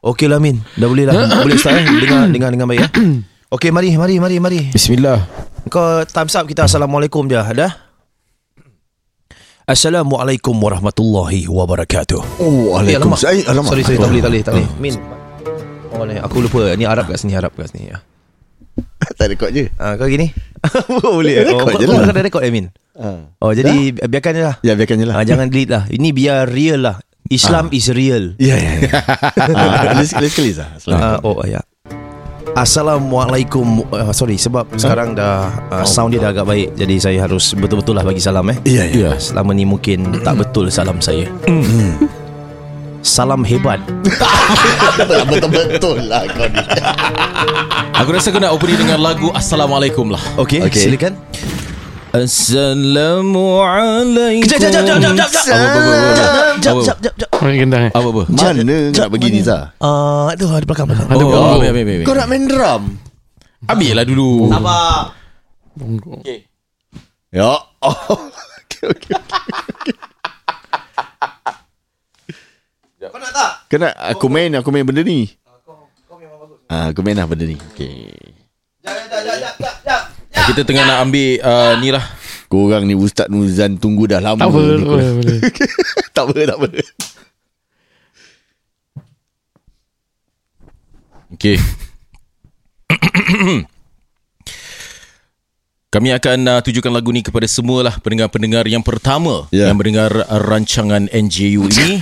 Okey lah Min Dah boleh lah. Boleh start eh? Dengar dengar dengan baik eh? Okey mari mari mari mari. Bismillah. Kau time's up kita Assalamualaikum dia Dah Assalamualaikum warahmatullahi wabarakatuh. Oh. Waalaikumsalam. Eh, alamak. Sorry sorry tak boleh tak boleh tak boleh. Min. Oh ni aku lupa. Ni Arab kat sini Arab kat sini ya. tak rekod je. Ah, kau gini? Boleh. Rekod oh, je lah. kau kena rekod Amin? Ha. Oh jadi biarkan je lah. Ya, biarkan je lah. ah, Jangan delete lah. Ini biar real lah Islam is real Ya, ya, ya. Ah, Let's let's kali lah. Uh, oh ya. Assalamualaikum uh, Sorry sebab sekarang dah uh, Sound dia dah agak baik Jadi saya harus betul-betul lah bagi salam eh Ya, ya. Ya selama ni mungkin tak betul salam saya Salam hebat Betul-betul lah kau ni. Aku rasa kau nak opening dengan lagu Assalamualaikum lah okay. Okey. silakan Assalamualaikum Jap jap jap jap jap jap Apa, apa, apa, apa? Jap jap jap jap gendang eh Apa apa Mana nak begini, mana? Zah? Ah, Aduh ada belakang belakang Ada Oh, ambil. Kau nak main drum? Ambil lah dulu Sabar Bongo. Ya. Oh. Okey, okey. Kau nak tak? Kau nak aku main, aku main benda ni. Ah, aku main lah benda ni. Okey. Jap jap jap jap jap jap Kita tengah nak ambil uh, Ni lah Korang ni Ustaz Nuzan tunggu dah lama Tak apa ni. boleh, boleh. tak apa, tak apa. Okay Kami akan uh, tujukan lagu ni kepada semualah pendengar-pendengar yang pertama Ya. yang mendengar uh, rancangan NJU ini.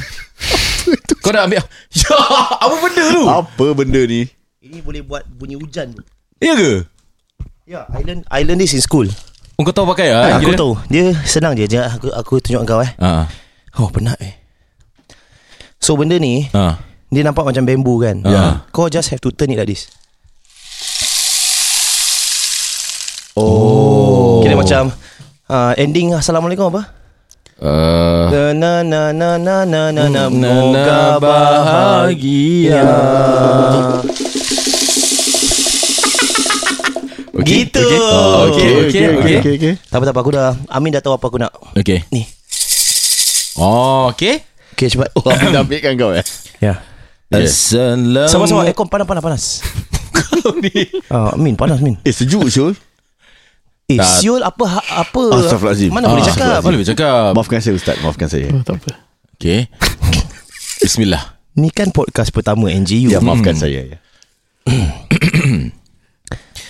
Kau dah ambil Ya, apa benda tu? Apa benda ni? Ini boleh buat bunyi hujan tu Ya ke? Ya, I learn I learn this in school. Oh, kau tahu pakai ah? aku tahu. Dia senang je. Jangan aku aku tunjuk kau eh. Ah. Oh, penat eh. So benda ni Ah. dia nampak macam bambu kan. Ya. Kau just have to turn it like this. Oh. Kira macam uh, ending assalamualaikum apa? Uh, Na na na na na na na na, moga bahagia. Gitu. Okay. Oh, okay, okay, okay, okay. okay, okay. Tak apa tak apa aku dah Amin dah tahu apa aku nak. okay. Ni. Oh, okay. Okay cepat. Oh, aku dah ambil kan kau eh? Ya. Assalamualaikum. Sama-sama aircon panas panas panas. Ah, Min panas Min. Eh, sejuk Syul. Eh, Tak. siul apa ha- apa? Astaghfirullahalazim. Mana boleh Ah, cakap? Mana boleh cakap? Maafkan saya Ustaz, maafkan saya. Oh, tak apa Okay. Bismillah. Ni kan podcast pertama NGU. Ya, maafkan saya. Ya.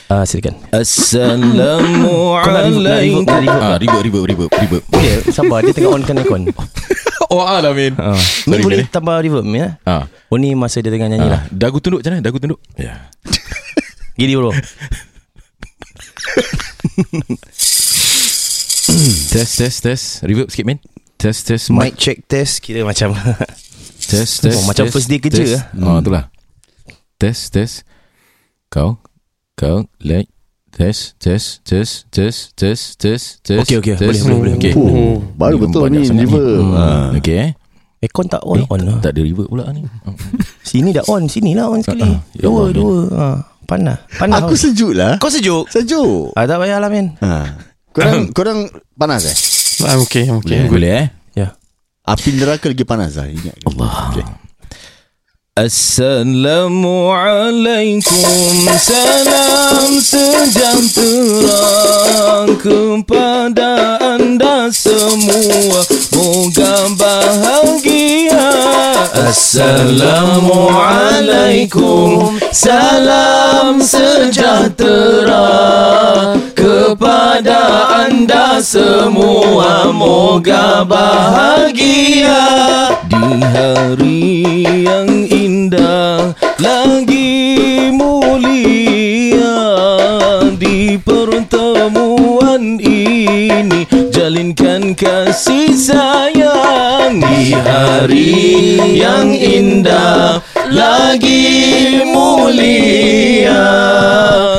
Ah, silakan. Assalamualaikum. Kau nak reverb, Ah, reverb, reverb, reverb, reverb. Boleh, sabar. Dia tengah onkan aircon. Oh, alah, Min. Ah. Sorry, boleh eh. tambah reverb ya? Ah. Oh ni masa dia tengah nyanyi lah. Ah, dagu tunduk macam mana? Dagu tunduk. Ya. Gini bro. Test, test, test. Reverb sikit, Min. Test, test. Mic check test kira macam Test, test. Oh, macam test, first day kerja, test. ah. Oh, itulah. Test, test. Kau, kau, like. Test, test, test, test, test, test, test. Okey, okey. test. Boleh, boleh, boleh. Okay. Oh, baru betul banyak ni reverb. Hmm. Ah. Okay, eh. Aircon tak on Eh, on lah. Tak ada reverb pula ni. Sini dah on, sini lah on sekali. Ah. Ya Dua, Allah, dua. Ha, panas. Panas. Aku sejuk lah. Kau sejuk? Sejuk. Ah, tak payah lah men. Ha. Korang, korang panas eh? I'm okay I'm okay Boleh eh? Ya. Api neraka lagi panas lah. Ingat. Allah. Okay. Assalamualaikum Salam sejahtera Kepada anda semua. Moga bahagia. Assalamualaikum Salam sejahtera Kepada anda semua. Moga bahagia. Di hari yang indah Lagi mulia Di pertemuan ini. Jalinkan kasih sayang Di hari yang indah Lagi mulia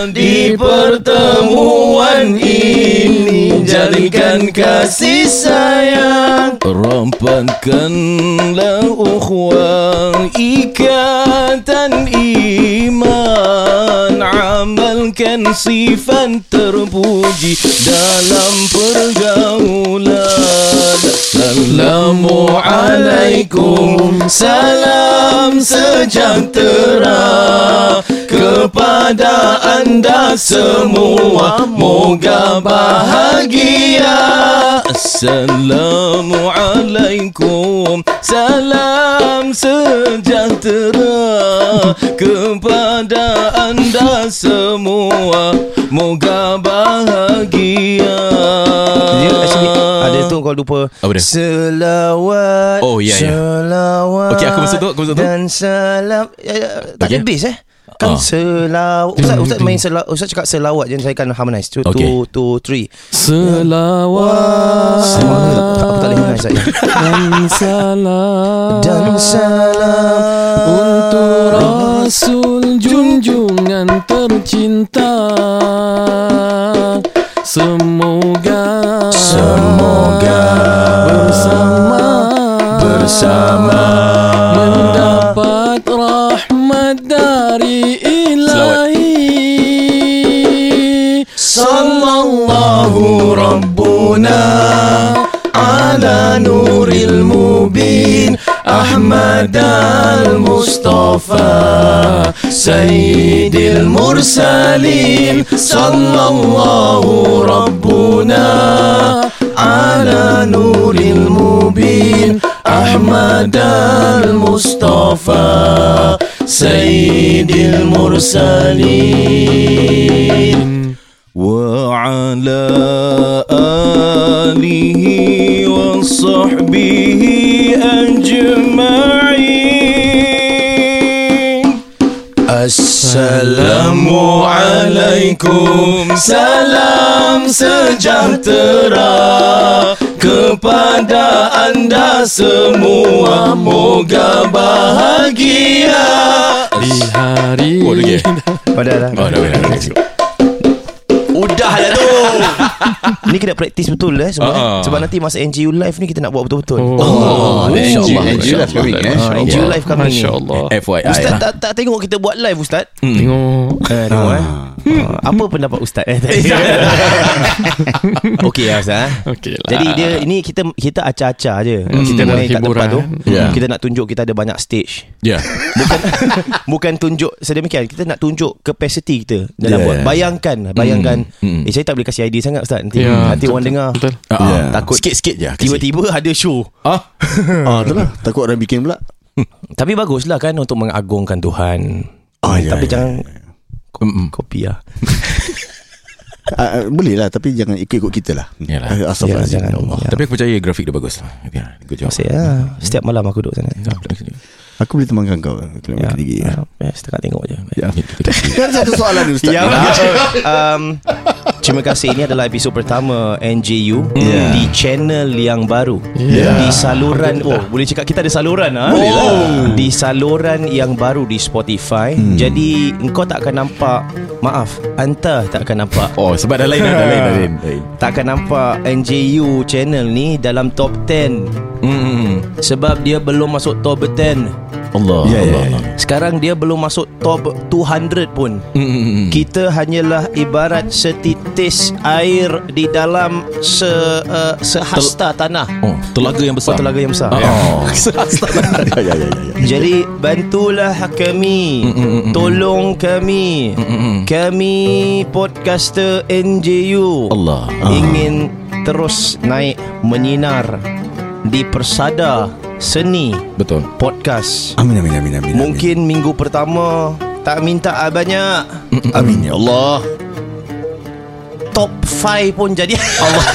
Di pertemuan ini. Jalinkan kasih sayang Rampatkanlah ukhwah Ikatan iman. Amalkan sifat terpuji Dalam pergaulan Assalamualaikum Salam sejahtera Kepada anda semua Moga bahagia Assalamualaikum Salam sejahtera Kepada anda semua Moga bahagia Dia actually Ada tu kau lupa Apa dia? Selawat Oh, ya, ya. Selawat Okey, aku masuk tu, aku masuk tu. Dan salam ya, ya, Tak ada Okey. bass eh Kan Ah. selawat Ustaz, Ustaz main selawat Ustaz cakap selawat Je saya akan harmonize. Two, Okey. two, two, three. Selawat. Tak, aku tak boleh harmonize saja dan salam. Dan salam Untuk Rasul junjungan tercinta. Semoga Semoga bersama. Bersama مطرح ما داري إلهي. صلى الله ربنا على نور المبين أحمد المصطفى سيد المرسلين. صلى الله ربنا على نور المبين أحمد المصطفى سيد المرسلين. وعلى آله وصحبه أجمعين. Assalamualaikum Salam sejahtera Kepada anda semua. Moga bahagia. Di hari lah. Oh, lagi. Padahal dah, dah, dah, dah, dah, dah, dah, dah, dah. Ni kena praktis betul eh sebab, Ah. sebab nanti masa NGU live ni kita nak buat betul-betul Oh. Oh, InsyaAllah. insyaAllah. NGU live coming, eh? Ah, NGU live kami ni Masya Allah FYI Ustaz lah. tak, tak tengok kita buat live Ustaz Tengok eh, Tengok eh Ah, Apa pendapat Ustaz eh tadi? Okey lah Ustaz eh? Okey lah Jadi dia ini kita kita acah-acah je. Hmm, kita kita main kat tempat tu. Ya. Kita nak tunjuk kita ada banyak stage. Ya. Bukan bukan tunjuk sedemikian. Kita nak tunjuk capacity kita dalam Ya, buat. ya. Bayangkan, bayangkan. Hmm. Eh saya tak boleh kasih idea sangat Ustaz nanti. Ya, nanti orang dengar. Betul Ah, Ya. Takut Sikit-sikit je. kasi. Tiba-tiba ada show. Ah. Ah, tu lah. Takut orang bikin pula. Tapi baguslah kan untuk mengagungkan Tuhan. Ah, ya, Tapi ya, jangan Mm-mm. kopi lah. Ah, ah, boleh lah tapi jangan ikut-ikut kita lah. Yalah. Ah, Ya, Astaghfirullahaladzim. jangan. Ya Allah. Ya. Tapi aku percaya grafik dia bagus lah. Ya, good job. Saya lah. Setiap malam aku duduk sana. Aku boleh temankan kau. Kalau Ya, tinggi. ya, ya, setengah tengok je. Ya. Kan satu soalan ni Ustaz. Ya, Ah, um, terima kasih. Ini adalah episod pertama NJU Ya. di channel yang baru. Ya. Di saluran oh, boleh cakap kita ada saluran ha? Boleh lah. Di saluran yang baru di Spotify. Hmm. Jadi engkau tak akan nampak maaf, anta tak akan nampak Oh, sebab dah lain dah, lain dah lain. lain. tak akan nampak NJU channel ni dalam top 10 Hmm. sebab dia belum masuk top 10. Allah. Ya, ya, Allah. ya. Sekarang dia belum masuk top 200 pun. Hmm. Kita hanyalah ibarat setitis air di dalam se uh, sehasta tanah. Oh, telaga yang besar. Oh, telaga yang besar. Oh. Ya, ya, ya, ya, ya. Jadi bantulah kami, Mm, mm, mm, mm. tolong kami. Mm-mm. Kami podcaster NJU Allah. ingin terus naik menyinar di persada seni Betul. podcast. Amin, amin, amin, amin. Mungkin minggu pertama tak minta banyak. amin. Amin ya Allah. Top 5 pun jadi Allah.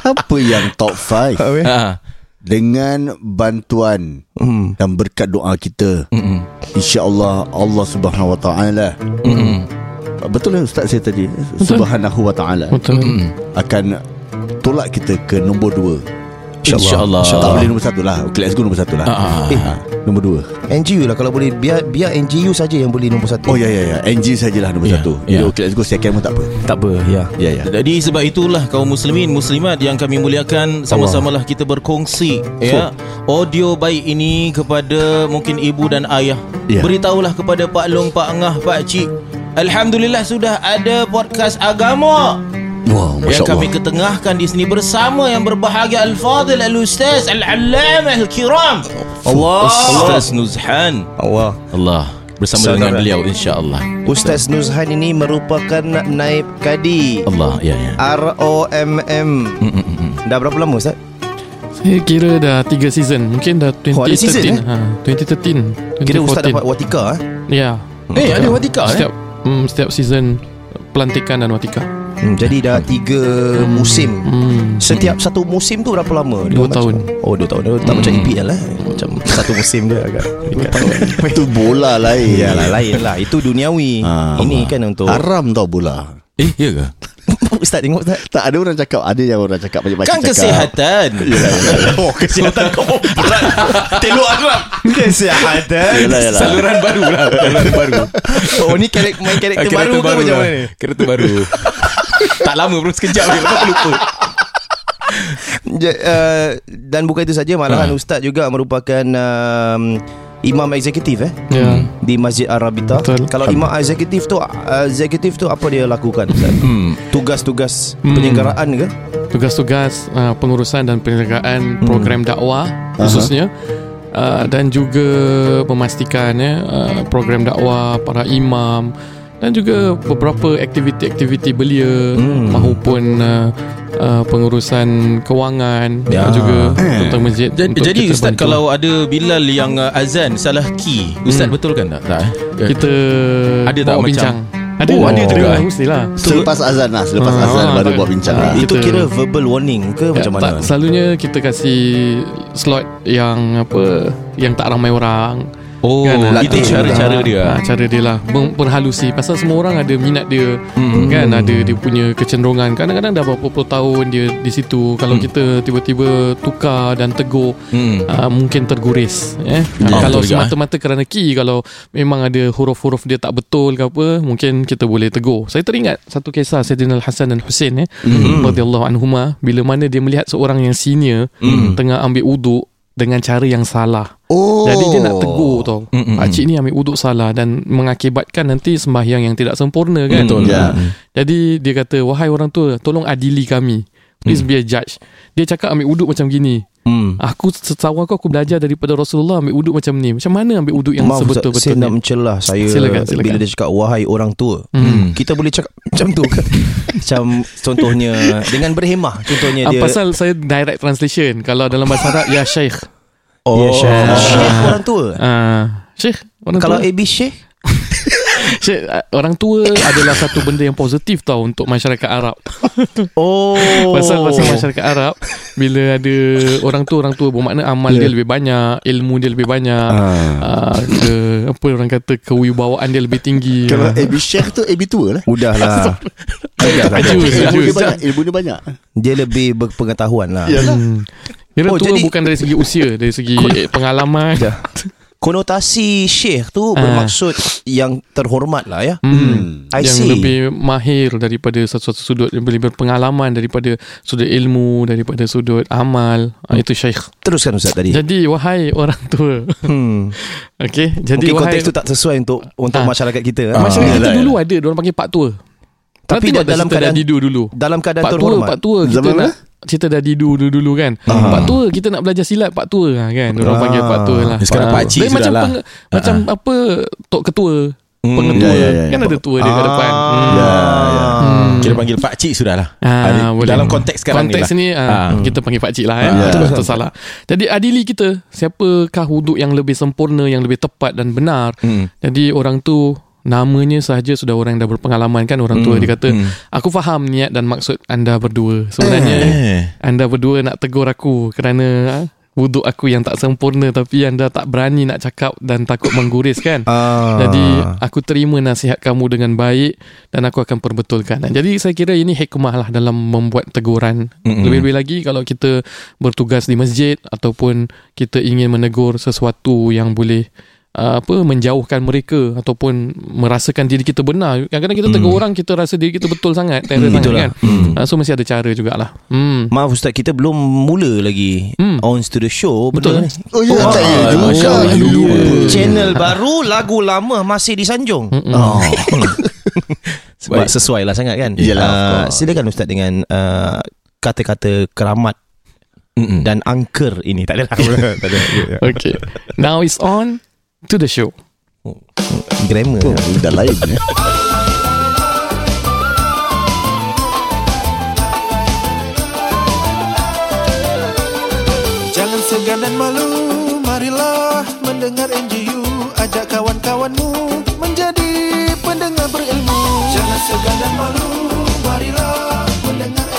Apa yang top 5 Ha. dengan bantuan Hmm. dan berkat doa kita Mm-mm. insya-Allah Allah Subhanahu wa taala Mm-mm. betul lah ustaz saya tadi Subhanahu wa taala Betul Mm-mm. akan tolak kita ke nombor 2 InsyaAllah. tak boleh nombor satu lah. Okay, let's go nombor satu lah. Ah, ah, eh, nombor 2 NGU lah. Kalau boleh biar biar NGU saja yang boleh nombor satu. oh ya ya ya. NG sajalah nombor Ya, satu. ya. Jadi, okay let's go. Second pun tak apa. Tak apa ya. ya ya. Jadi sebab itulah kaum muslimin muslimat yang kami muliakan sama-samalah kita berkongsi ya. Audio baik ini kepada mungkin ibu dan ayah. Ya. Beritahulah kepada pak long, pak ngah, pak cik. Alhamdulillah sudah ada podcast agama Wah, yang kami Allah. ketengahkan di sini bersama yang berbahagia Al-Fadil Al-Ustaz Al-Allamah Al-Kiram Allah Ustaz Nuzhan Allah Allah bersama Saudara. dengan beliau insya-Allah. Ustaz Nuzhan ini merupakan naib kadi Allah ya ya. ROMM Dah berapa lama Ustaz? Saya kira dah 3 season Mungkin dah 2013 Oh, ada season, eh? ha, 2013 Kira Ustaz 2014. dapat watika eh? Ya Eh ada watika eh? Setiap mm, Setiap season Pelantikan dan watika Hmm, jadi dah tiga musim hmm. Setiap satu musim tu berapa lama? Dua Dia tahun. Macam, oh dua tahun Dia tak macam EPL lah Macam satu musim dia agak Itu bola lain. Yalah lain lah Itu duniawi Ah, Ini Allah. kan untuk Haram tau bola. Eh ya ke? Ustaz tengok Ustaz Tak ada orang cakap Ada yang orang cakap Banyak-banyak Kan cakap kesihatan. Oh kesihatan kau berat Telur Arab Kesihatan Yalah, yalah. Saluran baru lah Saluran baru Oh ni karak, main karakter baru ke macam mana ni Kereta baru Tak lama bro Sekejap je Lepas tu lupa uh, Dan bukan itu saja Malahan Ustaz juga merupakan um, Imam eksekutif eh Ya di Masjid Arabita. Betul. Kalau imam eksekutif tu uh, eksekutif tu apa dia lakukan Ustaz? Hmm Tugas-tugas Hmm. penyelenggaraan ke? Tugas-tugas uh, pengurusan dan penyelenggaraan program dakwah khususnya uh, dan juga memastikan ya uh, program dakwah para imam dan juga beberapa aktiviti-aktiviti belia Hmm. mahupun uh, uh, pengurusan kewangan Ya. dan juga tentang masjid jadi, untuk jadi Ustaz bantu. kalau ada Bilal yang uh, azan salah key Ustaz Hmm. betul kan tak? Tak eh? kita Ada tak bawa macam- bincang ada Oh, ada juga, eh? mestilah Selepas azan lah Selepas Ah, azan Baru tak- buat bincang ah, lah Kita- Itu kira verbal warning ke macam mana? Tak, selalunya kita kasih slot yang apa yang tak ramai orang. Oh Kan, itu cara-cara dia Ha, cara dia lah Berhalusi Pasal semua orang ada minat dia Hmm. Kan ada dia punya kecenderungan Kadang-kadang dah berapa puluh tahun Dia di situ Kalau Hmm. kita tiba-tiba Tukar dan tegur Hmm uh, Mungkin terguris eh? Ya, Kalau juga, semata-mata kerana key Kalau memang ada huruf-huruf dia tak betul ke apa Mungkin kita boleh tegur Saya teringat Satu kisah Sayyidina Al-Hasan dan Hussein eh? Hmm. radhiyallahu anhuma bila mana dia melihat seorang yang senior Hmm. tengah ambil wuduk dengan cara yang salah. Oh Jadi dia nak tegur tau. Hmm, hmm, Pakcik ni ambil wuduk salah dan mengakibatkan nanti sembahyang yang tidak sempurna kan. Betul. Ya. Jadi dia kata wahai orang tua tolong adili kami. Please be a judge. Dia cakap ambil wuduk macam gini. Hmm Aku setahu aku aku belajar daripada Rasulullah ambil wuduk macam ni. Macam mana ambil wuduk yang Maaf Ustaz, saya sebetul-betulnya? nak mencelah saya Silakan, silakan. bila dia cakap wahai orang tua. Hmm. Kita boleh cakap macam tu ke? macam contohnya dengan berhemah contohnya Ah, dia pasal saya direct translation Kalau dalam bahasa Arab Ya Syekh oh, ya, Syekh. Syekh orang tua. Ah, Syekh orang Kalau tua. AB Syekh Uh, orang tua adalah satu benda yang positif tau untuk masyarakat Arab. Oh Pasal pasal masyarakat Arab bila ada orang tua orang tua bermakna amal Ya. dia lebih banyak, ilmu dia lebih banyak. Ah. Uh, ke, apa orang kata kewibawaan dia lebih tinggi. Kalau Ah. AB Sheikh tu AB tua lah Udahlah Ilmu dia banyak Ilmu dia banyak Dia lebih berpengetahuan lah Yalah Hmm. Kira Oh, tua jadi- bukan dari segi usia, dari segi pengalaman. Konotasi Syekh tu Ah. Bermaksud Yang terhormat lah ya. Hmm. I yang see. lebih mahir daripada satu-satu sudut yang lebih berpengalaman daripada sudut ilmu daripada sudut amal. Ah, itu syekh Teruskan Ustaz tadi. Jadi wahai orang tua. Hmm. okey jadi Mungkin wahai konteks tu tak sesuai Untuk untuk Ah. masyarakat kita Ah. masyarakat kita Yalah, dulu ada orang panggil pak tua. Tapi tengok dalam keadaan- Dadidu dulu? Dalam keadaan Pak tua, terhormat. Pak tua kita Zaman nak cerita Dadidu dulu-dulu kan. Ah. Pak tua kita nak belajar silat pak tua lah kan. Orang Ah. panggil pak tua lah. Sekarang Ah. Dia sudah macam lah. peng- macam apa tok ketua, Hmm. pengetua. Ya, ya, ya, ya. Kan ada tua dia kat Ah. depan. Hmm. Ya, ya. Hmm. Kira panggil pakcik sudah lah Ah, boleh. Dalam konteks sekarang Konteks ni ni lah ah, Ah. kita panggil pak cik lah eh. Ah, Itu ya. betul salah. Jadi adili kita siapakah wuduk yang lebih sempurna, yang lebih tepat dan benar. Hmm. Jadi orang tu namanya sahaja sudah orang yang dah berpengalaman kan orang tua Hmm, dia kata hmm. aku faham niat dan maksud anda berdua sebenarnya Eh. anda berdua nak tegur aku kerana ah, wuduk aku yang tak sempurna tapi anda tak berani nak cakap dan takut mengguris kan ah. jadi aku terima nasihat kamu dengan baik dan aku akan perbetulkan. Jadi saya kira ini hikmah lah dalam membuat teguran. Mm-mm. Lebih-lebih lagi kalau kita bertugas di masjid ataupun kita ingin menegur sesuatu yang boleh apa menjauhkan mereka ataupun merasakan diri kita benar. Kadang-kadang kita tegur orang kita rasa diri kita betul sangat, terror Hmm, sangat betul lah. kan. Uh, so mesti ada cara jugalah. Hmm. Maaf Ustaz Kita belum mula lagi Hmm. On to the show Betul. Oh ya tak ya Ah, juga. Lupa. Channel baru Lagu lama Masih disanjung Mm-mm. Oh. Sebab sesuai lah sangat kan Yalah, of Ah. Silakan Ustaz dengan uh, Kata-kata keramat Mm-mm. Dan angker ini Tak ada lah Tak ada Okay. Now it's on to the show. Grammar Oh, dah lain ya. Jangan segan dan malu Marilah mendengar NGU Ajak kawan-kawanmu Menjadi pendengar berilmu Jangan segan dan malu Marilah mendengar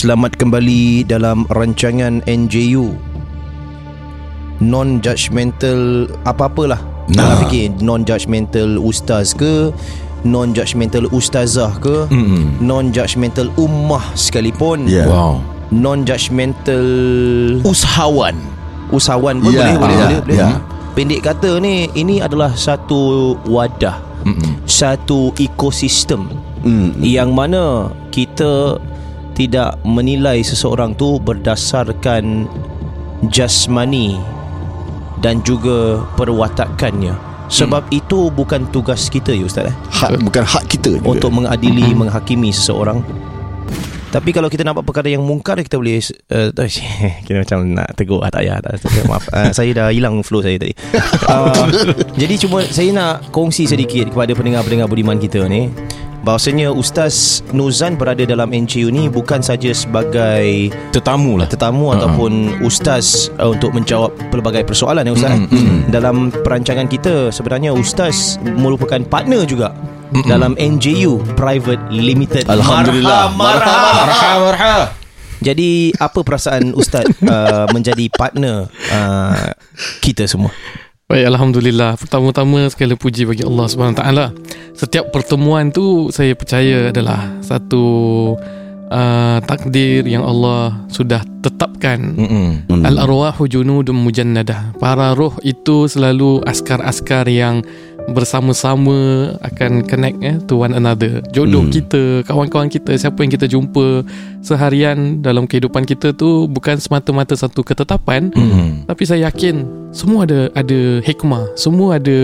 Selamat kembali dalam rancangan NJU Non-judgmental apa-apalah Nah. Nak fikir non-judgmental ustaz ke Non-judgmental ustazah ke Mm-mm. Non-judgmental ummah sekalipun Ya. Wow. Non-judgmental usahawan Usahawan pun Ya, boleh, boleh, ya, boleh, boleh. ya. Pendek kata ni Ini adalah satu wadah Mm-mm. Satu ekosistem Hmm. yang mana kita tidak menilai seseorang tu berdasarkan jasmani dan juga perwatakannya. Sebab itu bukan tugas kita ya ustaz eh Hak bukan hak kita juga. untuk mengadili menghakimi seseorang. Tapi kalau kita nampak perkara yang mungkar kita boleh uh, kita macam nak tegur ah, tak payah tak, tak, maaf uh, saya dah hilang flow saya tadi. Uh, jadi cuma saya nak kongsi sedikit kepada pendengar-pendengar budiman kita ni bahawasanya Ustaz Nuzan berada dalam NCU ni bukan saja sebagai Tetamu lah. tetamu ataupun ustaz uh, untuk menjawab pelbagai persoalan ya ustaz. Mm, mm. Dalam perancangan kita sebenarnya ustaz merupakan partner juga dalam NJU Private Limited. Alhamdulillah. Marhaba. Marhaba, marhaba. Jadi apa perasaan ustaz uh, menjadi partner uh, kita semua? Baik, Alhamdulillah. Pertama-tama sekali puji bagi Allah Taala. Setiap pertemuan tu saya percaya adalah satu uh, takdir yang Allah sudah tetapkan. Mm-mm. Al-arwahu junudun mujannadah. Para roh itu selalu askar-askar yang bersama-sama akan connect eh, to one another. Jodoh Hmm. kita, kawan-kawan kita, siapa yang kita jumpa seharian dalam kehidupan kita tu bukan semata-mata satu ketetapan, Mm-mm. tapi saya yakin semua ada ada hikmah, semua ada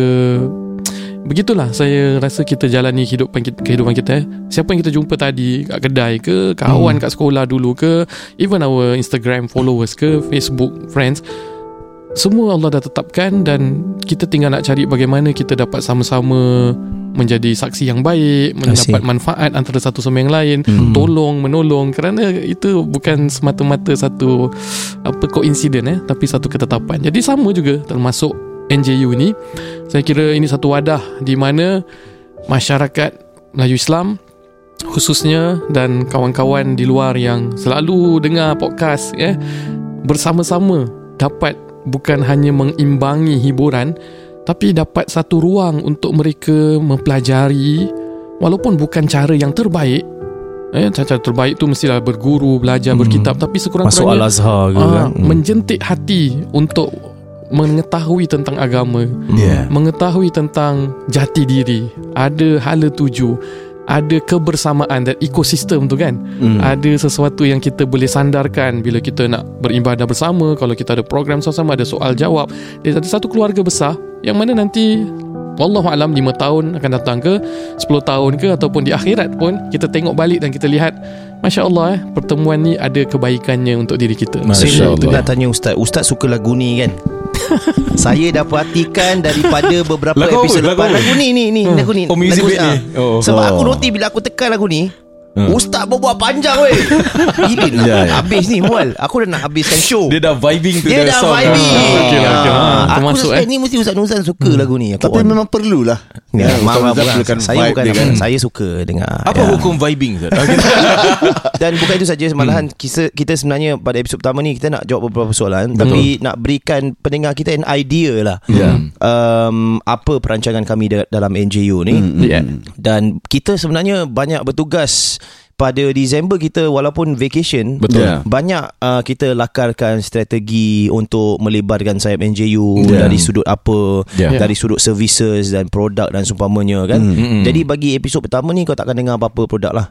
Begitulah saya rasa kita jalani kehidupan kita, kehidupan kita eh. Siapa yang kita jumpa tadi kat kedai ke, kawan kat sekolah dulu ke, even our Instagram followers ke, Facebook friends, semua Allah dah tetapkan dan kita tinggal nak cari bagaimana kita dapat sama-sama menjadi saksi yang baik, mendapat manfaat antara satu sama yang lain, Hmm. tolong menolong kerana itu bukan semata-mata satu apa koinsiden eh tapi satu ketetapan. Jadi sama juga termasuk NJU ni saya kira ini satu wadah di mana masyarakat Melayu Islam khususnya dan kawan-kawan di luar yang selalu dengar podcast ya bersama-sama dapat bukan hanya mengimbangi hiburan tapi dapat satu ruang untuk mereka mempelajari walaupun bukan cara yang terbaik eh cara terbaik tu mestilah berguru belajar Hmm. berkitab tapi Masuk sekurang-kurangnya Al-Azhar ke ah, kan? Hmm. menjentik hati untuk mengetahui tentang agama Yeah. mengetahui tentang jati diri, ada hala tuju, ada kebersamaan dan ekosistem tu kan. Hmm. Ada sesuatu yang kita boleh sandarkan bila kita nak beribadah bersama, kalau kita ada program sama-sama, ada soal jawab. Dia ada satu keluarga besar yang mana nanti Wallahu alam 5 tahun akan datang ke 10 tahun ke ataupun di akhirat pun kita tengok balik dan kita lihat Masya Allah eh pertemuan ni ada kebaikannya untuk diri kita. Masya Saya Allah. nak tanya Ustaz Ustaz suka lagu ni kan Saya dah perhatikan Daripada beberapa Lagu episod lepas? Lagu ni ni ni Lagu ni Oh, music lagu, ni. Oh. Sebab aku noti Bila aku tekan lagu ni Ustaz berbual panjang weh Ini nak Ya, ya. habis ni Mual Aku dah nak habiskan show Dia dah vibing to Dia the dah song. vibing Ah. Lah, okey lah. Ah, Aku suspect eh. ni Mesti Ustaz Nuzan suka lagu ni Aku Tapi on. memang perlulah Ya, Ustaz maaf, Nuzan bukan. Saya bukan dia kan. Saya suka dengar Apa Ya. hukum vibing Ustaz? Dan bukan itu saja Malahan kita, kita sebenarnya Pada episod pertama ni Kita nak jawab beberapa soalan Tapi nak berikan Pendengar kita An idea lah Ya. um, Apa perancangan kami da- Dalam NJU ni Ya. Dan kita sebenarnya Banyak bertugas pada Disember kita walaupun vacation Betul. Ya. banyak uh, kita lakarkan strategi untuk melebarkan sayap NJU Ya. dari sudut apa Ya. dari sudut services dan produk dan seumpamanya kan Mm-mm. jadi bagi episod pertama ni kau takkan dengar apa-apa produk lah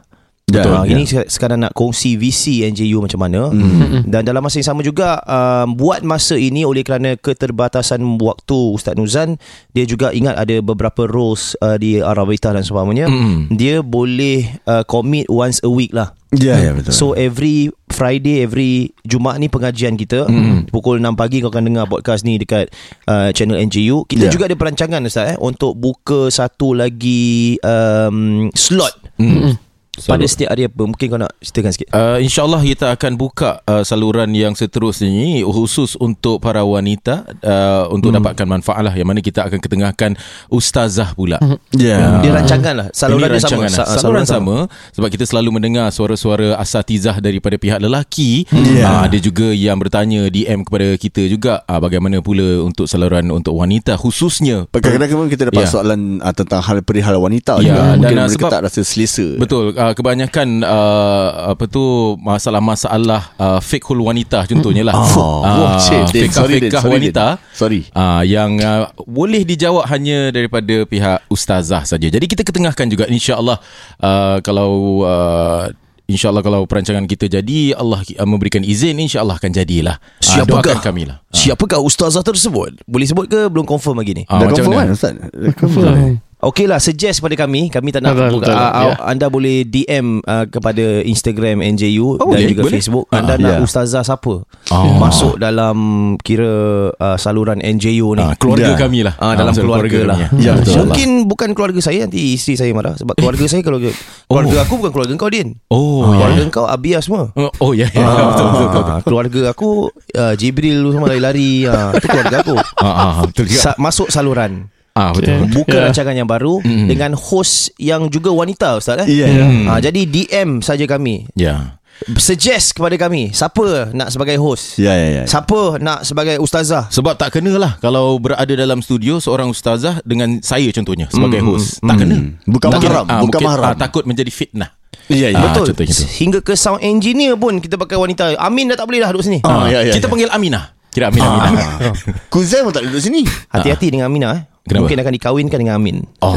Betul. ya. Ini sek- sekarang nak kongsi visi NJU macam mana. Hmm. Dan dalam masa yang sama juga um, buat masa ini oleh kerana keterbatasan waktu Ustaz Nuzan, dia juga ingat ada beberapa roles uh, di Arabita dan seumpamanya. Mm. Dia boleh uh, commit once a week lah. Ya ya betul So every Friday Every Jumaat ni pengajian kita mm. Pukul 6 pagi Kau akan dengar podcast ni Dekat uh, channel NJU Kita Yeah. juga ada perancangan Ustaz eh, Untuk buka satu lagi um, Slot Mm. Pada setiap hari apa Mungkin kau nak ceritakan sikit Uh, InsyaAllah kita akan buka uh, saluran yang seterusnya ini khusus untuk para wanita uh, untuk hmm. dapatkan manfaat lah yang mana kita akan ketengahkan ustazah pula. Ya Dia rancangan lah Saluran dia sama rancangan lah. Sa- Saluran sama sebab kita selalu mendengar suara-suara asatizah daripada pihak lelaki. Ya. Ah, ada juga yang bertanya DM kepada kita juga ah, bagaimana pula untuk saluran untuk wanita khususnya. Kadang-kadang kita dapat Ya. soalan uh, tentang hal perihal wanita Ya, juga. Mungkin dan, uh, mereka sebab- tak rasa selesa. Betul uh, kebanyakan uh, apa tu masalah-masalah uh, fiqhul wanita contohnya lah. Oh, Ah, Din. fiqh-fiqh Sorry, wanita. Sorry. Ah yang uh, boleh dijawab hanya daripada pihak ustazah saja. Jadi kita ketengahkan juga insya-Allah uh, kalau uh, InsyaAllah kalau perancangan kita jadi Allah uh, memberikan izin InsyaAllah akan jadilah Ah, Siapakah? Doakan kami lah Ah. Siapakah ustazah tersebut Boleh sebut ke Belum confirm lagi ni Ah, Dah confirm mana? kan Ustaz? Dah confirm. Okey lah suggest pada kami Kami tak nak Betul, buka, betul, uh, ya. Anda boleh DM uh, kepada Instagram NJU Oh, Dan boleh, juga boleh. Facebook Anda Ah, nak ya. ustazah siapa Oh. Masuk dalam Kira uh, saluran NJU ni Ah, Keluarga Ya. kami lah Ah, dalam masuk keluarga, lah. kami. Ya, betul. Mungkin bukan keluarga saya nanti isteri saya marah sebab keluarga saya kalau keluarga aku bukan keluarga kau Din. Oh keluarga ya. kau Abia semua. Oh, Oh ya ya Ah, betul betul betul. keluarga aku uh, Jibril semua lari-lari ah, Itu keluarga aku Ah, ah, betul juga. Sa- Masuk saluran Ah betul. Okay. Buka Ya. rancangan yang baru Mm. Dengan host yang juga wanita Ustaz eh? Ya, ya. Ah, Jadi DM saja kami Ya. Suggest kepada kami Siapa nak sebagai host Ya, ya, ya. Siapa nak sebagai ustazah Sebab tak kena lah Kalau berada dalam studio Seorang ustazah Dengan saya contohnya Sebagai Hmm, host Tak kena Bukan Tak kena. mahram, Ah, bukan mungkin, mahram. ah, Takut menjadi fitnah Ya, ya. Ah, Betul contohnya. Hingga ke sound engineer pun Kita pakai wanita Amin dah tak boleh dah duduk sini Ah, ya, ya, Kita ya. panggil Aminah Kira Aminah Aminah Kuzai pun tak duduk sini. Hati-hati dengan Aminah eh. Kenapa? Mungkin akan dikawinkan dengan Amin. Oh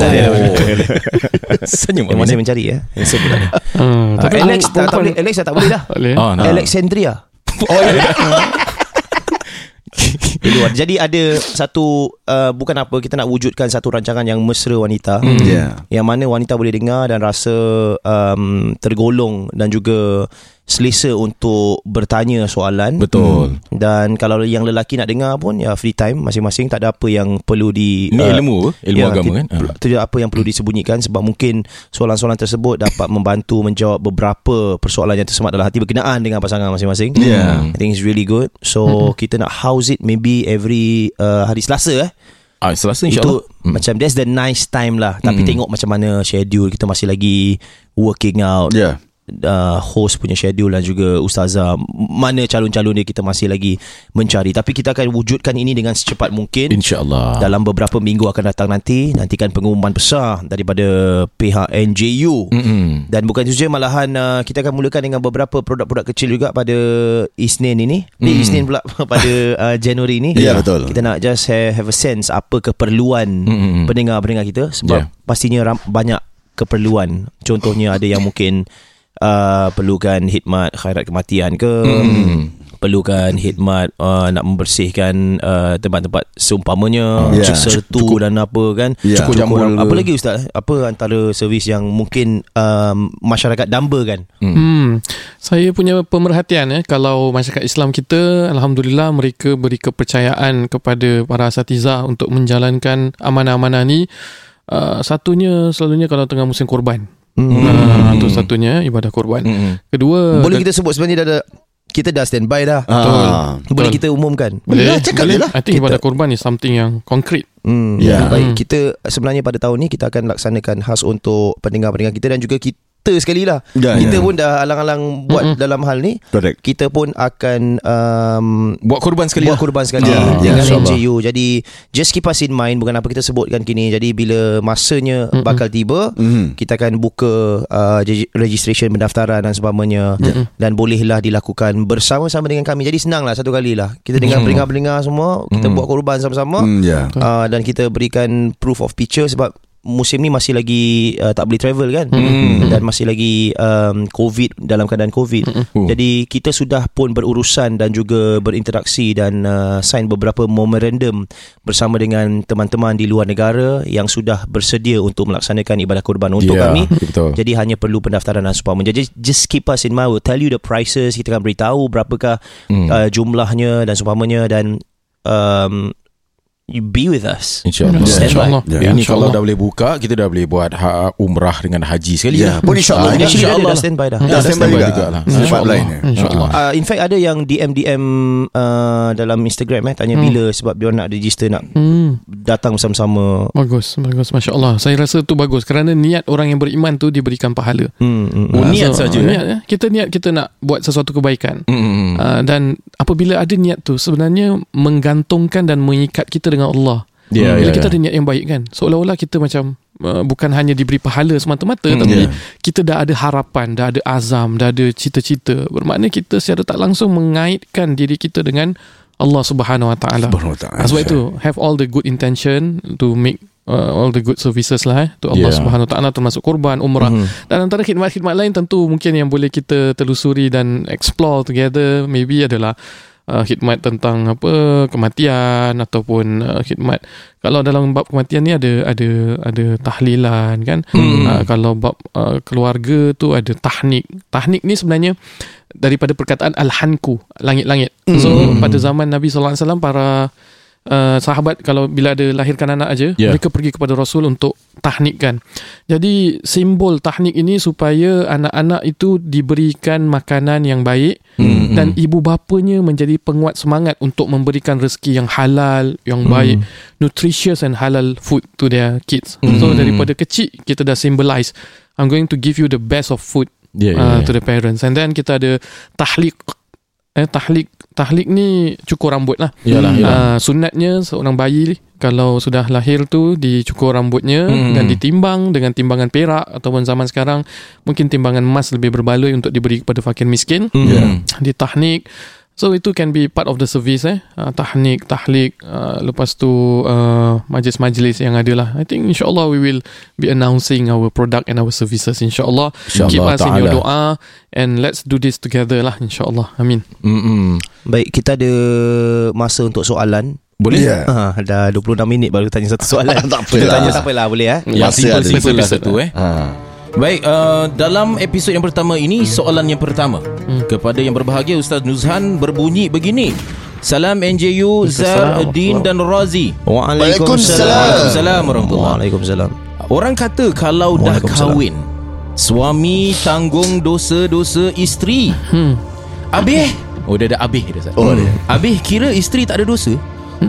Senyum Yang masih mencari ya. Yang sebelah ni Hmm, Ah, Alex tak, tak boleh Alex tak boleh dah. Oh, no. Alexandria. Oh ya. Di luar. Jadi ada satu uh, Bukan apa Kita nak wujudkan satu rancangan Yang mesra wanita. Ya. Yang mana wanita boleh dengar Dan rasa um, Tergolong Dan juga Selesa untuk Bertanya soalan Betul Dan kalau yang lelaki nak dengar pun Ya free time Masing-masing tak ada apa yang Perlu di Ini uh, ilmu apa? Ilmu agama ti- kan Ah. Tidak apa yang perlu disembunyikan Sebab mungkin Soalan-soalan tersebut Dapat membantu Menjawab beberapa Persoalan yang tersemat dalam hati Berkenaan dengan pasangan masing-masing Yeah. I think it's really good So kita nak house it Maybe every uh, Hari Selasa eh Ah, Selasa Itu insyaAllah Hmm. macam That's the nice time lah Tapi Hmm. tengok macam mana Schedule Kita masih lagi Working out Ya. Uh, host punya schedule dan juga ustazah mana calon-calon dia kita masih lagi mencari tapi kita akan wujudkan ini dengan secepat mungkin InsyaAllah dalam beberapa minggu akan datang nanti nantikan pengumuman besar daripada pihak NJU Mm-mm. dan bukan itu saja malahan uh, kita akan mulakan dengan beberapa produk-produk kecil juga pada Isnin ini ni Mm. Isnin pula pada uh, Januari ini Ya, betul. kita nak just have, have a sense apa keperluan Mm-mm. pendengar-pendengar kita sebab Yeah. pastinya ram, banyak keperluan contohnya ada yang mungkin uh, perlukan khidmat khairat kematian ke Mm. perlukan khidmat uh, nak membersihkan uh, tempat-tempat seumpamanya Ya. yeah. sertu dan apa kan cukur Cukur jambul ke. apa lagi ustaz apa antara servis yang mungkin um, masyarakat dambakan Hmm, saya punya pemerhatian eh kalau masyarakat Islam kita alhamdulillah mereka beri kepercayaan kepada para asatizah untuk menjalankan amanah-amanah ni. Uh, satunya selalunya kalau tengah musim korban. Uh, itu satunya ibadah korban. Mm-mm. Kedua Boleh kita sebut sebenarnya dah ada kita dah standby dah. Ah. Boleh kita umumkan. Boleh lah, cakap lah. I think Kita- ibadah korban is something yang concrete. Hmm. Ya. Baik, Hmm. kita sebenarnya pada tahun ni kita akan laksanakan khas untuk pendengar-pendengar kita dan juga kita sekali lah. Ya, kita ya. pun dah alang-alang buat Mm-mm. dalam hal ni. Correct. Kita pun akan um, Buat korban sekali buat lah. korban sekali Ya, ya, dengan insyaAllah. NJU. Jadi just keep us in mind bukan apa kita sebutkan kini. Jadi bila masanya Mm-mm. bakal tiba, Mhm. kita akan buka uh, regi- registration pendaftaran dan sebagainya dan bolehlah dilakukan bersama-sama dengan kami. Jadi senanglah satu kali lah. Kita dengan pendengar-pendengar semua kita Mm. buat korban sama-sama Hmm, ya. uh, dan kita berikan proof of picture sebab musim ni masih lagi uh, tak boleh travel kan Hmm. dan masih lagi um, covid dalam keadaan covid Oh. jadi kita sudah pun berurusan dan juga berinteraksi dan uh, sign beberapa memorandum bersama dengan teman-teman di luar negara yang sudah bersedia untuk melaksanakan ibadah kurban untuk Ya, kami betul. jadi hanya perlu pendaftaran dan seumpamanya. Jadi just keep us in mind. We'll tell you the prices. Kita akan beritahu berapakah Hmm. uh, jumlahnya dan seumpamanya dan um, you be with us. InsyaAllah. Stand by. InsyaAllah. Ya, Ini kalau InsyaAllah. dah boleh buka Kita dah boleh buat ha, umrah dengan haji sekali Ya, lah. pun insyaAllah. Ah, dia InsyaAllah dah standby dah. Dah Dah standby standby juga juga. lah. InsyaAllah. lain. eh. InsyaAllah. Uh, in fact ada yang DM DM uh, dalam Instagram eh tanya Hmm. bila sebab dia nak register nak Hmm. datang bersama-sama. Bagus, bagus. Masya Allah. Saya rasa tu bagus kerana niat orang yang beriman tu diberikan pahala. Hmm, hmm, Oh, hmm. niat So, saja, Niat, eh? Kita niat kita nak buat sesuatu kebaikan. Hmm. Uh, dan apabila ada niat tu sebenarnya menggantungkan dan mengikat kita dengan Allah. Ya, Bila ya, kita ya. ada niat yang baik kan. Seolah-olah kita macam uh, bukan hanya diberi pahala semata-mata Hmm, tapi ya. kita dah ada harapan, dah ada azam, dah ada cita-cita. Bermakna kita secara tak langsung mengaitkan diri kita dengan Allah Subhanahu Wa Taala. Sebab itu have all the good intention to make uh, all the good services lah eh, to Allah Yeah. Subhanahu Wa Taala termasuk kurban, umrah Mhm. dan antara khidmat-khidmat lain tentu mungkin yang boleh kita telusuri dan explore together maybe adalah uh, khidmat tentang apa kematian ataupun uh, khidmat kalau dalam bab kematian ni ada ada ada tahlilan kan Hmm. uh, kalau bab uh, keluarga tu ada tahnik tahnik ni sebenarnya daripada perkataan al-hanku langit-langit so Hmm. pada zaman Nabi sallallahu alaihi wasallam para Uh, sahabat kalau bila ada lahirkan anak aja Yeah. mereka pergi kepada rasul untuk tahnikkan jadi simbol tahnik ini supaya anak-anak itu diberikan makanan yang baik Hmm, dan ibu bapanya menjadi penguat semangat untuk memberikan rezeki yang halal, yang Hmm. baik, nutritious and halal food to their kids. Hmm. So daripada kecil kita dah symbolize I'm going to give you the best of food Ya, ya, uh, ya. to the parents. And then kita ada tahlik eh tahlik tahlik ni cukur rambut lah. Yalah, yalah. Uh, sunatnya seorang bayi kalau sudah lahir tu dicukur rambutnya Hmm. dan ditimbang dengan timbangan perak ataupun zaman sekarang mungkin timbangan emas lebih berbaloi untuk diberi kepada fakir miskin Hmm. Ya. ditahnik so itu can be part of the service eh uh, tahnik tahlik uh, lepas tu uh, majlis-majlis yang ada lah I think insyaallah we will be announcing our product and our services insyaallah InsyaAllah keep us in your doa and let's do this together lah insyaallah amin hmm. Baik, kita ada masa untuk soalan. Boleh? Ya. Ha, dah 26 minit baru tanya satu soalan. Tak apa Kita lah. tanya siapa lah boleh eh? Yang Masa simple ada. simple lah Simple satu eh. Ha. Baik, uh, dalam episod yang pertama ini soalan yang pertama kepada yang berbahagia Ustaz Nuzhan berbunyi begini. Salam NJU Zardin dan Razi. Waalaikumsalam. Waalaikumsalam warahmatullahi. Waalaikumsalam. Orang kata kalau dah kahwin suami tanggung dosa-dosa isteri. hmm. Habis Oh dia ada habis dia Ustaz. Oh, dia. Habis kira isteri tak ada dosa?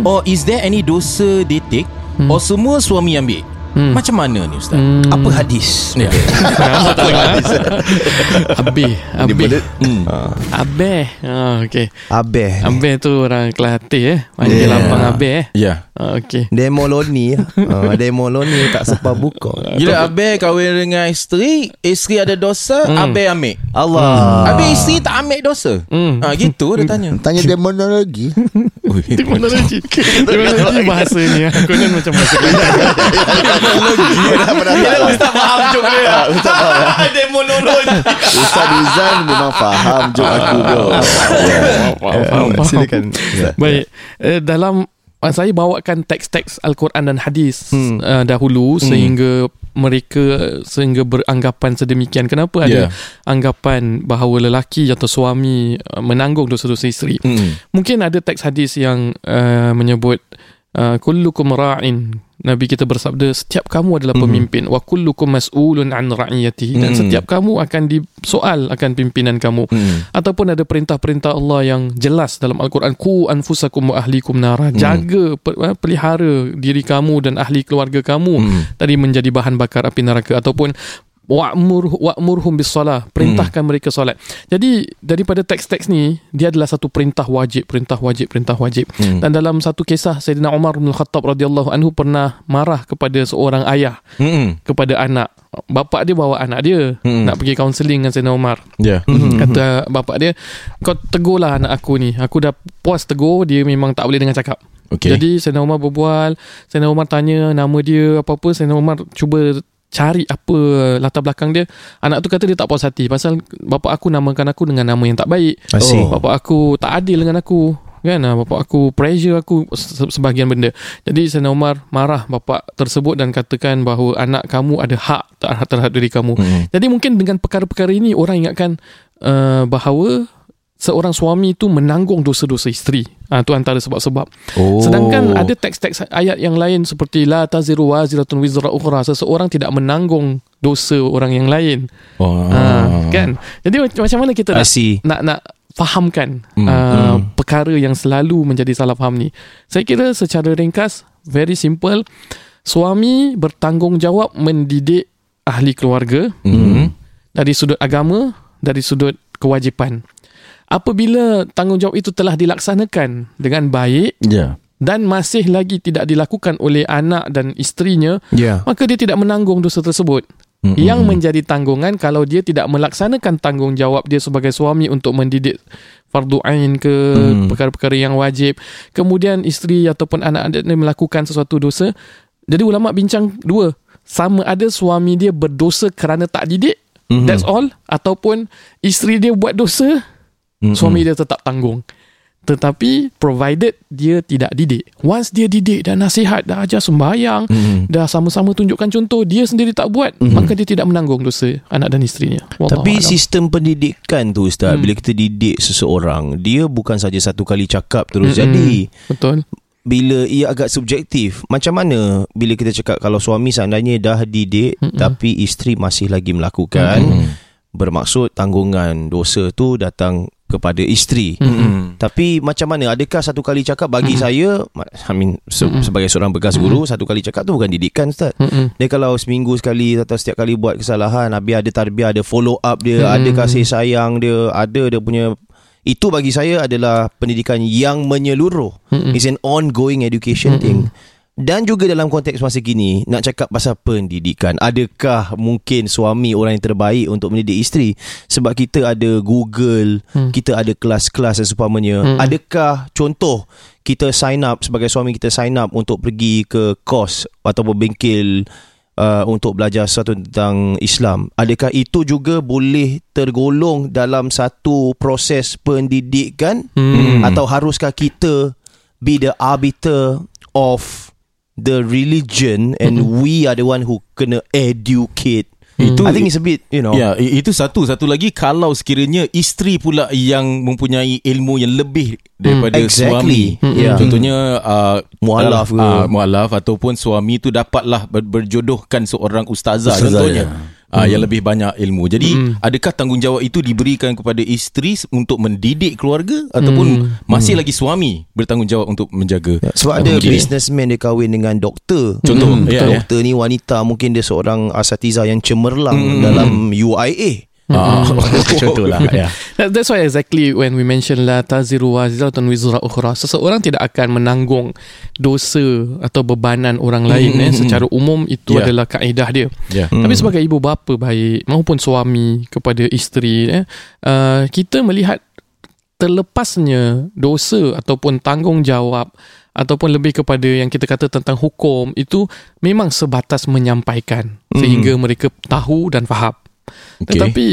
Or is there any dosa they take? Or semua suami ambil? Hmm. Macam mana ni Ustaz? Hmm. Apa hadis? Ya. Kenapa tak benda- Hmm. Habis ah, Okay Abeh. Habis tu orang Kelantan eh Panggil Yeah. lapang habis eh Ya. ah, Okay Demoloni. uh, demoloni tak sempat buka. Gila Abel kahwin dengan isteri Isteri ada dosa Hmm. Abel ambil Allah. Habis isteri tak ambil dosa Hmm. ha, Gitu dia tanya Tanya demonologi. Ui, Teknologi Teknologi bahasa ni Aku kan macam bahasa Kira Ustaz faham jok dia Ustaz faham Demonologi Ustaz Rizal memang faham jok aku bro. Ya. Faham, faham, faham. Silakan. Baik eh, Dalam Saya bawakan teks-teks Al-Quran dan hadis Hmm. uh, Dahulu Sehingga mereka sehingga beranggapan sedemikian kenapa ada Ya. anggapan bahawa lelaki atau suami uh, menanggung dosa-dosa isteri Hmm. mungkin ada teks hadis yang uh, menyebut uh, kullukum ra'in Nabi kita bersabda setiap kamu adalah pemimpin. Wa kullukum mas'ulun an ra'iyatihi. Dan Mhm. setiap kamu akan disoal akan pimpinan kamu. Hmm. ataupun ada perintah-perintah Allah yang jelas dalam al-Quran ku anfusakum wa ahlikum nara. Jaga pe- eh, pelihara diri kamu dan ahli keluarga kamu Hmm. tadi menjadi bahan bakar api neraka. Ataupun wa'mur wa'murhum bis-salah perintahkan mereka solat. Jadi daripada teks-teks ni dia adalah satu perintah wajib, perintah wajib, perintah wajib. Hmm. Dan dalam satu kisah Sayyidina Umar bin Khattab radhiyallahu anhu pernah marah kepada seorang ayah Hmm. kepada anak. Bapak dia bawa anak dia Hmm. nak pergi kaunseling dengan Sayyidina Umar. Ya. Kata bapak dia Kau tegurlah anak aku ni Aku dah puas tegur Dia memang tak boleh dengar cakap Okey. Jadi Sayyidina Umar berbual Sayyidina Umar tanya Nama dia apa-apa Sayyidina Umar cuba Cari apa latar belakang dia. Anak tu kata dia tak puas hati Pasal bapak aku namakan aku Dengan nama yang tak baik. Oh. Bapak aku tak adil dengan aku Kan? Ah, Bapak aku pressure aku se- Sebahagian benda. Jadi Sayyidina Umar marah bapak tersebut Dan katakan bahawa Anak kamu ada hak terhadap, terhadap diri kamu. Hmm. jadi mungkin dengan perkara-perkara ini orang ingatkan uh, bahawa seorang suami itu menanggung dosa-dosa isteri. Ah tu antara sebab-sebab. Oh. Sedangkan ada teks-teks ayat yang lain seperti la taziru waziratun wizra ukhra. Seseorang tidak menanggung dosa orang yang lain. Oh. Ah kan? Jadi mac- macam mana kita nak nak nak fahamkan Hmm. uh, perkara yang selalu menjadi salah faham ni. Saya kira secara ringkas very simple suami bertanggungjawab mendidik ahli keluarga Hmm. dari sudut agama, dari sudut kewajipan. Apabila tanggungjawab itu telah dilaksanakan dengan baik Ya. dan masih lagi tidak dilakukan oleh anak dan isterinya, Ya. maka dia tidak menanggung dosa tersebut. Hmm. Yang menjadi tanggungan kalau dia tidak melaksanakan tanggungjawab dia sebagai suami untuk mendidik fardu ain ke Hmm. perkara-perkara yang wajib. Kemudian isteri ataupun anak-anak dia melakukan sesuatu dosa. Jadi ulama bincang dua. Sama ada suami dia berdosa kerana tak didik, Mhm. that's all. Ataupun isteri dia buat dosa, Hmm. suami dia tetap tanggung. Tetapi provided dia tidak didik. Once dia didik dan nasihat, dah ajar sembahyang, Hmm. dah sama-sama tunjukkan contoh, dia sendiri tak buat, maka dia tidak menanggung dosa anak dan isterinya. Wallahu Tapi a'lam. sistem pendidikan tu Ustaz Hmm. Bila kita didik seseorang Dia bukan saja satu kali cakap terus Mm-mm. jadi betul. Bila ia agak subjektif Macam mana Bila kita cakap Kalau suami seandainya dah didik Mm-mm. Tapi isteri masih lagi melakukan Hmm. Bermaksud tanggungan dosa tu datang kepada isteri Hmm. Tapi macam mana Adakah satu kali cakap Bagi Mm-mm. saya I mean se- Mm-mm. Sebagai seorang bekas guru Satu kali cakap tu bukan didikan Ustaz Mm-mm. dia kalau seminggu sekali atau setiap kali buat kesalahan Habis ada tarbiyah Ada follow up dia Hmm. Ada kasih sayang dia Ada dia punya Itu bagi saya adalah Pendidikan yang menyeluruh Mm-mm. It's an ongoing education Mm-mm. thing dan juga dalam konteks masa kini Nak cakap pasal pendidikan Adakah mungkin suami orang yang terbaik Untuk mendidik isteri Sebab kita ada Google Hmm. Kita ada kelas-kelas dan seumpamanya Hmm. Adakah contoh Kita sign up Sebagai suami kita sign up Untuk pergi ke kos Ataupun bengkel uh, Untuk belajar sesuatu tentang Islam Adakah itu juga boleh tergolong Dalam satu proses pendidikan Hmm. Atau haruskah kita Be the arbiter of the religion and we are the one who kena educate. Itu I think it's a bit, you know. Ya, i- itu satu. Satu lagi kalau sekiranya isteri pula yang mempunyai ilmu yang lebih daripada Exactly. suami. Yeah. Contohnya uh, Mualaf uh, mualaf ataupun suami tu dapatlah ber- berjodohkan seorang ustazah, Ustazah, contohnya. ya. Uh, yang lebih banyak ilmu. Jadi Mm. adakah tanggungjawab itu diberikan kepada isteri untuk mendidik keluarga ataupun Mm. masih lagi suami bertanggungjawab untuk menjaga? Ya, Sebab ada businessman dia kahwin dengan doktor. Contoh, Hmm, ya. doktor ni wanita mungkin dia seorang asatiza yang cemerlang Hmm. dalam UIA. Ah, contohlah ya. That, that's why exactly when we mention la taziru waziratun wizra ukhra seseorang tidak akan menanggung dosa atau bebanan orang lain Mm, eh mm, secara umum itu Yeah. adalah kaedah dia. Hmm. tapi sebagai ibu bapa baik maupun suami kepada isteri eh uh, kita melihat terlepasnya dosa ataupun tanggungjawab ataupun lebih kepada yang kita kata tentang hukum itu memang sebatas menyampaikan sehingga mereka tahu dan faham Okay. tetapi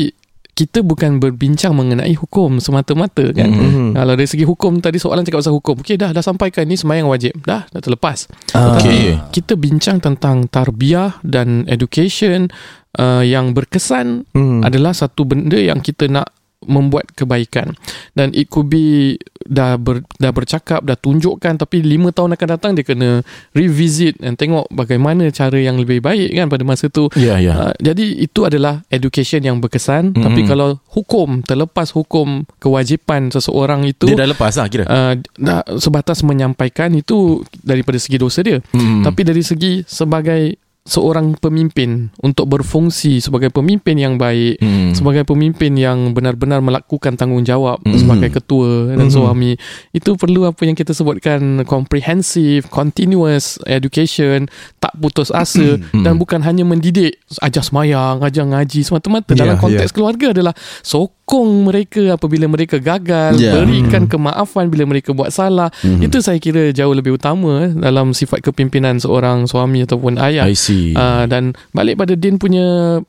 kita bukan berbincang mengenai hukum semata-mata kan. Mhm. Mm-hmm. Kalau dari segi hukum tadi soalan cakap pasal hukum. Okey dah dah sampaikan ni sembahyang wajib. Dah dah terlepas. Ah. Tetapi Okey. kita bincang tentang tarbiyah dan education uh, yang berkesan Hmm. adalah satu benda yang kita nak membuat kebaikan dan it could be dah ber, dah bercakap dah tunjukkan tapi lima tahun akan datang dia kena revisit dan tengok bagaimana cara yang lebih baik kan pada masa tu Ya, ya. Uh, jadi itu adalah education yang berkesan Mm-mm. tapi kalau hukum terlepas hukum kewajipan seseorang itu Dia dah lepas lah kira. uh, dah sebatas menyampaikan itu daripada segi dosa dia Hmm. tapi dari segi sebagai seorang pemimpin untuk berfungsi sebagai pemimpin yang baik Hmm. sebagai pemimpin yang benar-benar melakukan tanggungjawab Mhm. sebagai ketua dan Mhm. suami itu perlu apa yang kita sebutkan comprehensive continuous education tak putus asa Mhm. dan bukan hanya mendidik ajar semayang ajar ngaji semata-mata Ya, dalam konteks keluarga adalah sokong mereka apabila mereka gagal Ya. berikan Mhm. kemaafan bila mereka buat salah Mhm. itu saya kira jauh lebih utama eh, dalam sifat kepimpinan seorang suami ataupun ayah I see. Uh, dan balik pada Din punya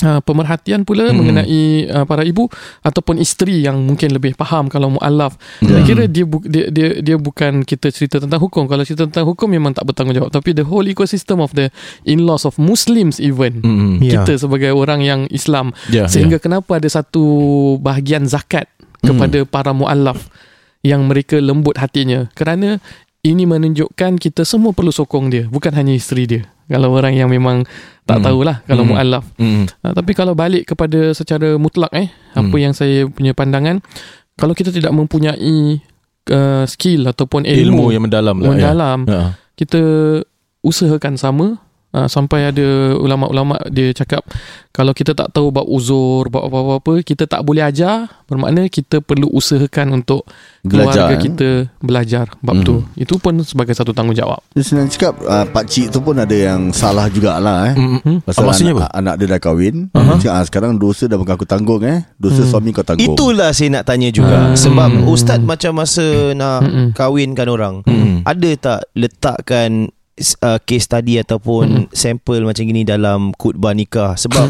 uh, pemerhatian pula Hmm. mengenai uh, para ibu ataupun isteri yang mungkin lebih faham kalau mualaf. Saya Hmm. kira dia, bu- dia dia dia bukan kita cerita tentang hukum. Kalau cerita tentang hukum memang tak bertanggungjawab tapi the whole ecosystem of the in-laws of Muslims even. Hmm. Ya. Kita sebagai orang yang Islam Ya, sehingga kenapa ada satu bahagian zakat kepada para mualaf yang mereka lembut hatinya kerana ini menunjukkan kita semua perlu sokong dia bukan hanya isteri dia kalau orang yang memang tak Hmm. tahulah kalau Hmm. mualaf Hmm. uh, tapi kalau balik kepada secara mutlak eh apa Hmm. yang saya punya pandangan kalau kita tidak mempunyai uh, skill ataupun Ilmu ilmu, yang mendalam lah. mendalam Ya. Ya. kita usahakan sama uh, sampai ada ulama-ulama dia cakap kalau kita tak tahu bab uzur bab apa-apa kita tak boleh ajar bermakna kita perlu usahakan untuk Belajar, keluarga eh? kita belajar bab Mhm. tu itu pun sebagai satu tanggungjawab Dia senang cakap uh, Pakcik tu pun ada yang salah jugalah eh. Hmm. Hmm? Pasal maksudnya anak, anak dia dah kahwin uh-huh. cakap, ah, Sekarang dosa dah bukan aku tanggung eh Dosa Hmm. suami kau tanggung Itulah saya nak tanya juga Hmm. Sebab Ustaz macam masa nak Hmm. kahwinkan orang Hmm. Ada tak letakkan uh, case study ataupun sampel macam gini dalam khutbah nikah Sebab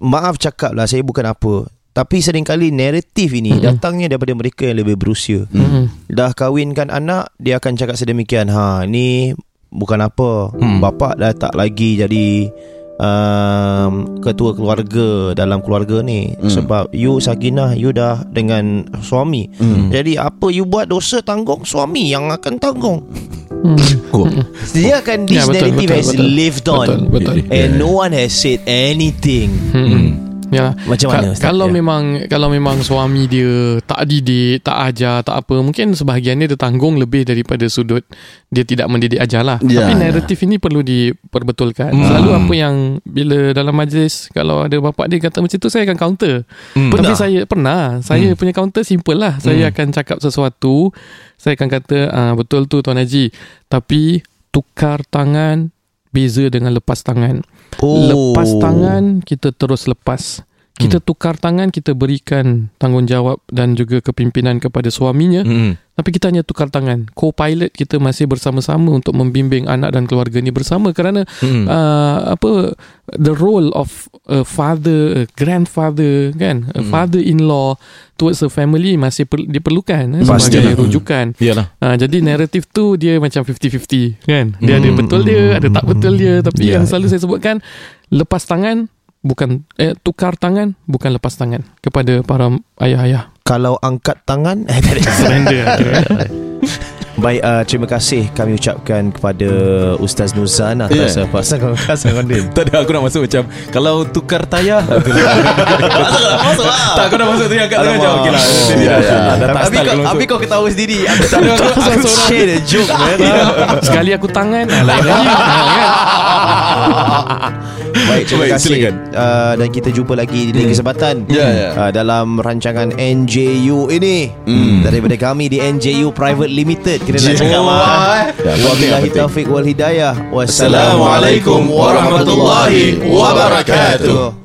maaf cakap lah saya bukan apa Tapi seringkali naratif ini Mm-mm. datangnya daripada mereka yang lebih berusia Hmm. Dah kahwinkan anak Dia akan cakap sedemikian Ha ni bukan apa Hmm. Bapak dah tak lagi jadi um, Ketua keluarga dalam keluarga ni Hmm. Sebab you Sakinah You dah dengan suami Hmm. Jadi apa you buat dosa tanggung Suami yang akan tanggung Hmm. Oh. Dia akan Ya, This betul, narrative betul, has betul. lived on betul betul And no one has said anything Hmm. Ya. Macam mana Ka- Ustaz? kalau Ya. memang kalau memang suami dia tak didik, tak ajar, tak apa, mungkin sebahagiannya dia tanggung lebih daripada sudut dia tidak mendidik ajar lah. Ya, Tapi ya. naratif ini perlu diperbetulkan. Hmm. Selalu apa yang bila dalam majlis kalau ada bapak dia kata macam tu saya akan counter. Hmm. Tapi Pernah? saya pernah. Saya Hmm. punya counter simple lah. Saya akan cakap sesuatu, saya akan kata ah betul tu tuan haji. Tapi tukar tangan beza dengan lepas tangan. Oh. Lepas tangan kita terus lepas. Kita Hmm. tukar tangan kita berikan tanggungjawab dan juga kepimpinan kepada suaminya Hmm. tapi kita hanya tukar tangan. Co-pilot kita masih bersama-sama untuk membimbing anak dan keluarga ni bersama kerana Hmm. uh, apa the role of a father, a grandfather kan, a Hmm. father-in-law towards a family masih per, diperlukan eh, Pastilah. sebagai rujukan. Yalah. Uh, jadi naratif tu dia macam 50-50 kan. Dia ada Hmm. betul dia, ada tak betul dia. Tapi Ya. yang selalu saya sebutkan lepas tangan bukan eh tukar tangan bukan lepas tangan kepada para ayah-ayah. Kalau angkat tangan eh, tak ada. Surrender. Baik, uh, terima kasih kami ucapkan kepada Ustaz Nuzan atas Yeah. yeah. pasal kongkasan kondil. Tak ada aku nak masuk macam Kalau tukar tayar aku Masuk lah Tak aku nak masuk tu yang tangan macam Okey lah Oh, Dia ya, ya. tak Tapi kau, tapi masuk. kau ketawa sendiri Aku tak ada, aku- share the joke man Sekali aku tangan lain lagi. Baik, terima Baik, kasih silakan. uh, Dan kita jumpa lagi di lain kesempatan Ya, ya. Uh, Dalam rancangan NJU ini Hmm. Daripada kami di NJU Private Limited Kita nak Ya. cakap Oh, ah. Ya, Wabillahi penting, taufiq wal hidayah Assalamualaikum warahmatullahi wabarakatuh.